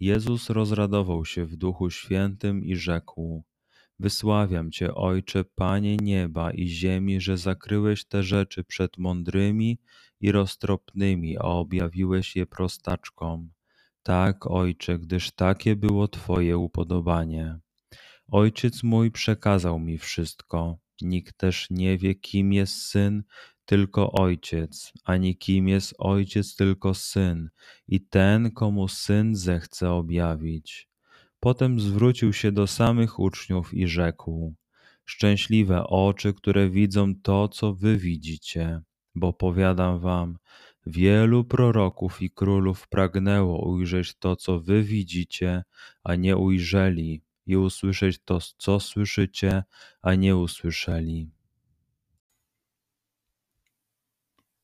Jezus rozradował się w Duchu Świętym i rzekł: Wysławiam Cię, Ojcze, Panie nieba i ziemi, że zakryłeś te rzeczy przed mądrymi i roztropnymi, a objawiłeś je prostaczkom. Tak, Ojcze, gdyż takie było Twoje upodobanie. Ojciec mój przekazał mi wszystko. Nikt też nie wie, kim jest syn, tylko ojciec, ani kim jest ojciec, tylko syn, i ten, komu syn zechce objawić. Potem zwrócił się do samych uczniów i rzekł: Szczęśliwe oczy, które widzą to, co wy widzicie, bo powiadam wam, wielu proroków i królów pragnęło ujrzeć to, co wy widzicie, a nie ujrzeli, i usłyszeć to, co słyszycie, a nie usłyszeli.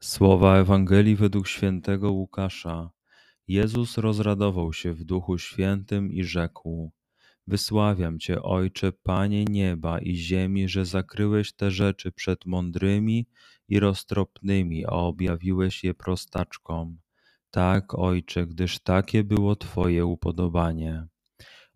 Słowa Ewangelii według świętego Łukasza. Jezus rozradował się w Duchu Świętym i rzekł: Wysławiam Cię, Ojcze, Panie nieba i ziemi, że zakryłeś te rzeczy przed mądrymi i roztropnymi, a objawiłeś je prostaczkom. Tak, Ojcze, gdyż takie było Twoje upodobanie.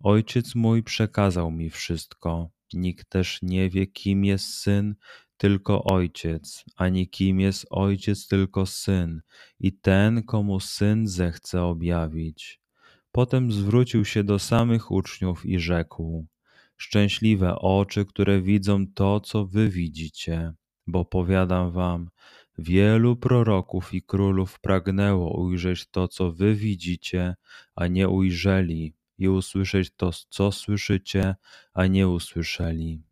Ojciec mój przekazał mi wszystko. Nikt też nie wie, kim jest syn, tylko Ojciec, ani kim jest Ojciec, tylko Syn, i ten, komu Syn zechce objawić. Potem zwrócił się do samych uczniów i rzekł: Szczęśliwe oczy, które widzą to, co wy widzicie, bo powiadam wam, wielu proroków i królów pragnęło ujrzeć to, co wy widzicie, a nie ujrzeli, i usłyszeć to, co słyszycie, a nie usłyszeli.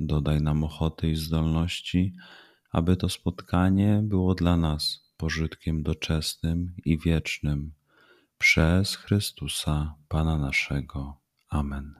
Dodaj nam ochoty i zdolności, aby to spotkanie było dla nas pożytkiem doczesnym i wiecznym. Przez Chrystusa, Pana naszego. Amen.